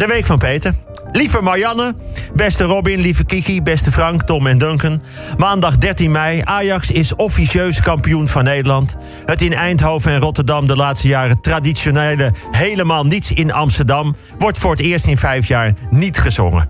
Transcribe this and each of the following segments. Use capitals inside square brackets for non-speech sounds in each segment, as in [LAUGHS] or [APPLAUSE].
De week van Peter. Lieve Marianne, beste Robin, lieve Kiki, beste Frank, Tom en Duncan. Maandag 13 mei. Ajax is officieus kampioen van Nederland. Het in Eindhoven en Rotterdam de laatste jaren traditionele helemaal niets in Amsterdam wordt voor het eerst in vijf jaar niet gezongen.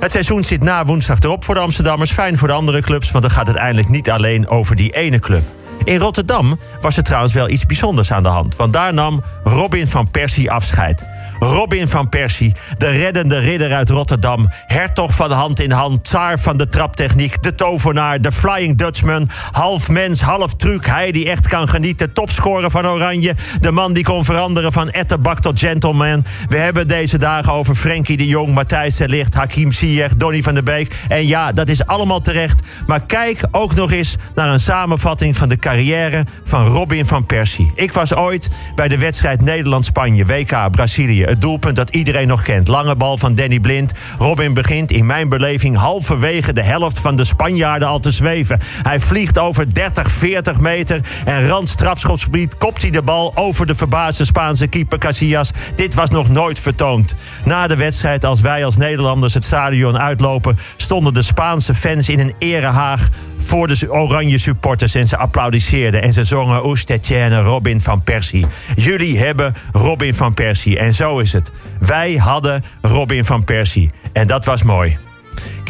Het seizoen zit na woensdag erop voor de Amsterdammers. Fijn voor de andere clubs, want dan gaat het eindelijk niet alleen over die ene club. In Rotterdam was er trouwens wel iets bijzonders aan de hand. Want daar nam Robin van Persie afscheid. Robin van Persie, de reddende ridder uit Rotterdam. Hertog van hand in hand, tsaar van de traptechniek, de tovenaar, de Flying Dutchman. Half mens, half truc, hij die echt kan genieten. Topscorer van Oranje, de man die kon veranderen van etterbak tot gentleman. We hebben deze dagen over Frenkie de Jong, Matthijs de Ligt, Hakim Ziyech, Donny van der Beek. En ja, dat is allemaal terecht. Maar kijk ook nog eens naar een samenvatting van de carrière van Robin van Persie. Ik was ooit bij de wedstrijd Nederland-Spanje, WK, Brazilië. Het doelpunt dat iedereen nog kent. Lange bal van Danny Blind. Robin begint in mijn beleving halverwege de helft van de Spanjaarden al te zweven. Hij vliegt over 30, 40 meter en rand strafschopsgebied kopt hij de bal over de verbaasde Spaanse keeper Casillas. Dit was nog nooit vertoond. Na de wedstrijd, als wij als Nederlanders het stadion uitlopen, stonden de Spaanse fans in een erehaag voor de oranje supporters en ze applaudisseerden en ze zongen Oestetjene Robin van Persie. Jullie hebben Robin van Persie en zo is het. Wij hadden Robin van Persie en dat was mooi.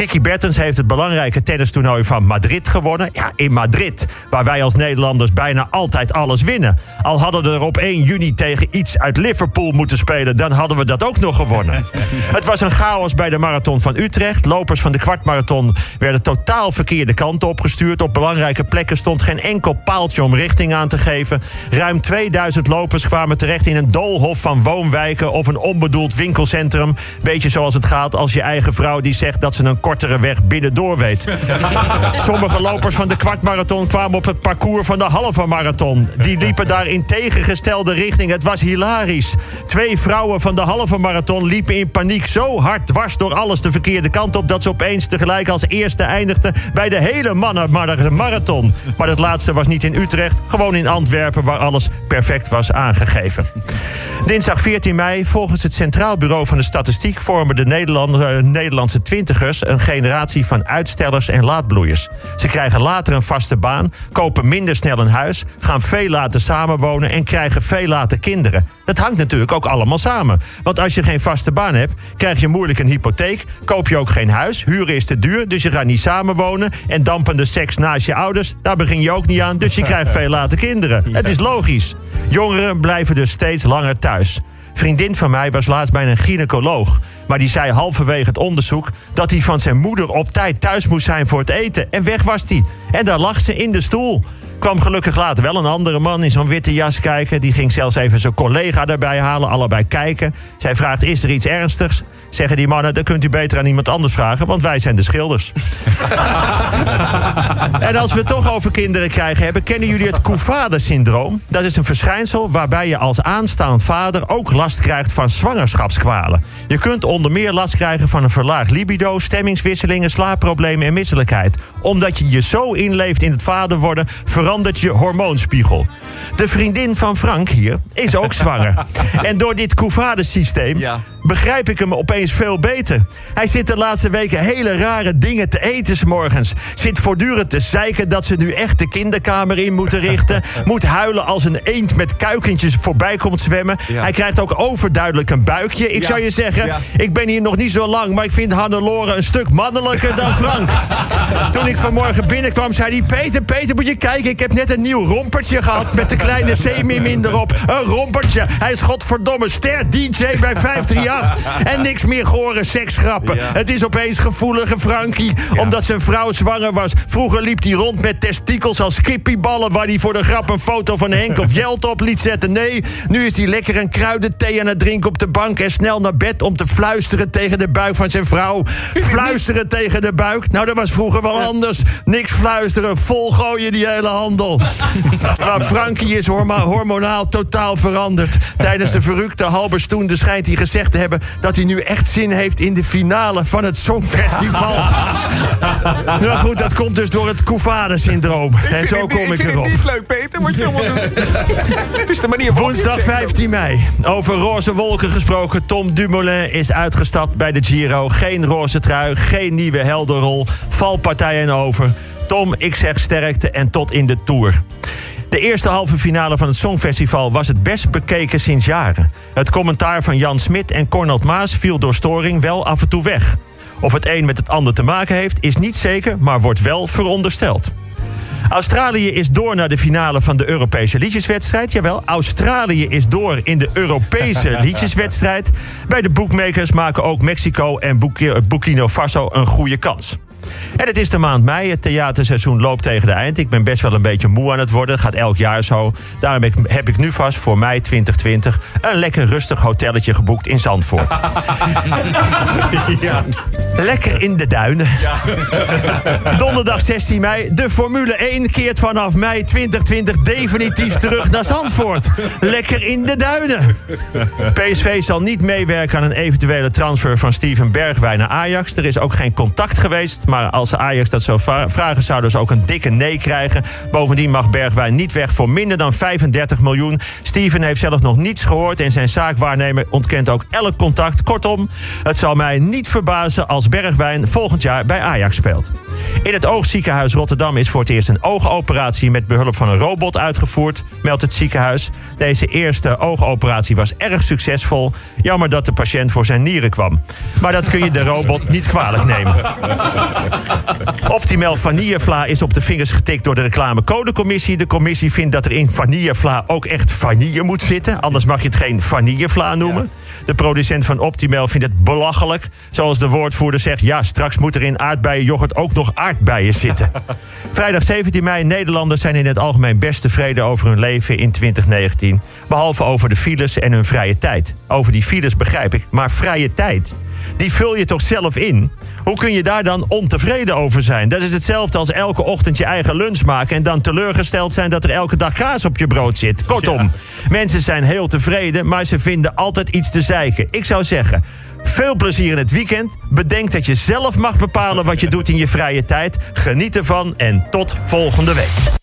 Kiki Bertens heeft het belangrijke tennistoernooi van Madrid gewonnen. Ja, in Madrid, waar wij als Nederlanders bijna altijd alles winnen. Al hadden we er op 1 juni tegen iets uit Liverpool moeten spelen... dan hadden we dat ook nog gewonnen. [LAUGHS] het was een chaos bij de marathon van Utrecht. Lopers van de kwartmarathon werden totaal verkeerde kanten opgestuurd. Op belangrijke plekken stond geen enkel paaltje om richting aan te geven. Ruim 2000 lopers kwamen terecht in een doolhof van woonwijken... of een onbedoeld winkelcentrum. Beetje zoals het gaat als je eigen vrouw die zegt dat ze een kortere weg binnendoor weet. [LAUGHS] Sommige lopers van de kwartmarathon kwamen op het parcours van de halve marathon. Die liepen daar in tegengestelde richting. Het was hilarisch. Twee vrouwen van de halve marathon liepen in paniek zo hard dwars door alles de verkeerde kant op... dat ze opeens tegelijk als eerste eindigden bij de hele mannen marathon. Maar dat laatste was niet in Utrecht, gewoon in Antwerpen... waar alles perfect was aangegeven. Dinsdag 14 mei, volgens het Centraal Bureau van de Statistiek... vormen de Nederland, Nederlandse twintigers een generatie van uitstellers en laadbloeiers. Ze krijgen later een vaste baan, kopen minder snel een huis, gaan veel later samenwonen en krijgen veel later kinderen. Dat hangt natuurlijk ook allemaal samen. Want als je geen vaste baan hebt, krijg je moeilijk een hypotheek, koop je ook geen huis, huren is te duur, dus je gaat niet samenwonen en dampende seks naast je ouders, daar begin je ook niet aan, dus je krijgt [LAUGHS] veel later kinderen. Het is logisch. Jongeren blijven dus steeds langer thuis vriendin van mij was laatst bij een gynaecoloog. Maar die zei halverwege het onderzoek dat hij van zijn moeder op tijd thuis moest zijn voor het eten. En weg was hij. En daar lag ze in de stoel. Kwam gelukkig later wel een andere man in zo'n witte jas kijken. Die ging zelfs even zijn collega erbij halen, allebei kijken. Zij vraagt, is er iets ernstigs? Zeggen die mannen, dan kunt u beter aan iemand anders vragen... want wij zijn de schilders. [LAUGHS] en als we het toch over kinderen krijgen hebben... kennen jullie het Kouvade-syndroom? Dat is een verschijnsel waarbij je als aanstaand vader... ook last krijgt van zwangerschapskwalen. Je kunt onder meer last krijgen van een verlaagd libido... stemmingswisselingen, slaapproblemen en misselijkheid. Omdat je je zo inleeft in het vader worden... verandert je hormoonspiegel. De vriendin van Frank hier is ook zwanger. [LAUGHS] en door dit Kouvade-systeem... Ja begrijp ik hem opeens veel beter. Hij zit de laatste weken hele rare dingen te eten s morgens. Zit voortdurend te zeiken dat ze nu echt de kinderkamer in moeten richten. [LAUGHS] Moet huilen als een eend met kuikentjes voorbij komt zwemmen. Hij krijgt ook overduidelijk een buikje. Ik zou je zeggen, ik ben hier nog niet zo lang... maar ik vind Hannelore een stuk mannelijker dan Frank. [LAUGHS] Toen ik vanmorgen binnenkwam, zei hij... Peter, Peter, moet je kijken, ik heb net een nieuw rompertje gehad... met de kleine [LAUGHS] C-min erop. Een rompertje. Hij is godverdomme ster DJ bij 538. [LAUGHS] En niks meer gore seksgrappen. Het is opeens gevoelige Frankie, omdat zijn vrouw zwanger was. Vroeger liep hij rond met testikels als kippieballen... waar hij voor de grap een foto van Henk of [LAUGHS] Jelt op liet zetten. Nee, nu is hij lekker een kruidenthee aan het drinken op de bank... en snel naar bed om te fluisteren tegen de buik van zijn vrouw. [LAUGHS] Fluisteren tegen de buik? Nou, dat was vroeger wel anders. Niks fluisteren, vol gooien die hele hand. wandel. Maar Frankie is hormonaal totaal veranderd. Tijdens de verrukte Halberstoende schijnt hij gezegd te hebben... dat hij nu echt zin heeft in de finale van het Songfestival. [LAUGHS] nou goed, dat komt dus door het Kouvade-syndroom. En zo kom ik, ik vind erop. het niet leuk, Peter, wat je allemaal doet. [LAUGHS] het is de manier waarop Woensdag zegt. 15 mei. Over roze wolken gesproken. Tom Dumoulin is uitgestapt bij de Giro. Geen roze trui, geen nieuwe helderrol. Valpartijen over. Tom, ik zeg sterkte en tot in de Tour. De eerste halve finale van het Songfestival was het best bekeken sinds jaren. Het commentaar van Jan Smit en Cornald Maas viel door storing wel af en toe weg. Of het een met het ander te maken heeft, is niet zeker, maar wordt wel verondersteld. Australië is door naar de finale van de Europese liedjeswedstrijd. Jawel, Australië is door in de Europese [LAUGHS] liedjeswedstrijd. Bij de bookmakers maken ook Mexico en Burki- Burkina Faso een goede kans. En het is de maand mei. Het theaterseizoen loopt tegen de eind. Ik ben best wel een beetje moe aan het worden. Het gaat elk jaar zo. Daarom heb ik, heb ik nu vast voor mei 2020 een lekker rustig hotelletje geboekt in Zandvoort. [LAUGHS] ja. Lekker in de duinen. [LAUGHS] Donderdag 16 mei. De Formule 1 keert vanaf mei 2020 definitief terug naar Zandvoort. Lekker in de duinen. PSV zal niet meewerken aan een eventuele transfer van Steven Bergwijn naar Ajax. Er is ook geen contact geweest. Maar als Ajax dat zou vragen, zouden ze ook een dikke nee krijgen. Bovendien mag Bergwijn niet weg voor minder dan 35 miljoen. Steven heeft zelf nog niets gehoord en zijn zaakwaarnemer ontkent ook elk contact. Kortom, het zal mij niet verbazen als Bergwijn volgend jaar bij Ajax speelt. In het oogziekenhuis Rotterdam is voor het eerst een oogoperatie met behulp van een robot uitgevoerd, meldt het ziekenhuis. Deze eerste oogoperatie was erg succesvol. Jammer dat de patiënt voor zijn nieren kwam. Maar dat kun je de robot niet kwalijk nemen. Optimal vanillevla is op de vingers getikt door de reclamecodecommissie. De commissie vindt dat er in vanillevla ook echt vanille moet zitten. Anders mag je het geen vanillevla noemen. De producent van Optimal vindt het belachelijk. Zoals de woordvoerder zegt, ja, straks moet er in aardbeienyoghurt ook nog aardbeien zitten. [LAUGHS] Vrijdag 17 mei, Nederlanders zijn in het algemeen best tevreden over hun leven in 2019. Behalve over de files en hun vrije tijd. Over die files begrijp ik, maar vrije tijd, die vul je toch zelf in? Hoe kun je daar dan ontevreden over zijn? Dat is hetzelfde als elke ochtend je eigen lunch maken... en dan teleurgesteld zijn dat er elke dag kaas op je brood zit. Kortom, mensen zijn heel tevreden... maar ze vinden altijd iets te zeiken. Ik zou zeggen, veel plezier in het weekend. Bedenk dat je zelf mag bepalen wat je doet in je vrije tijd. Geniet ervan en tot volgende week.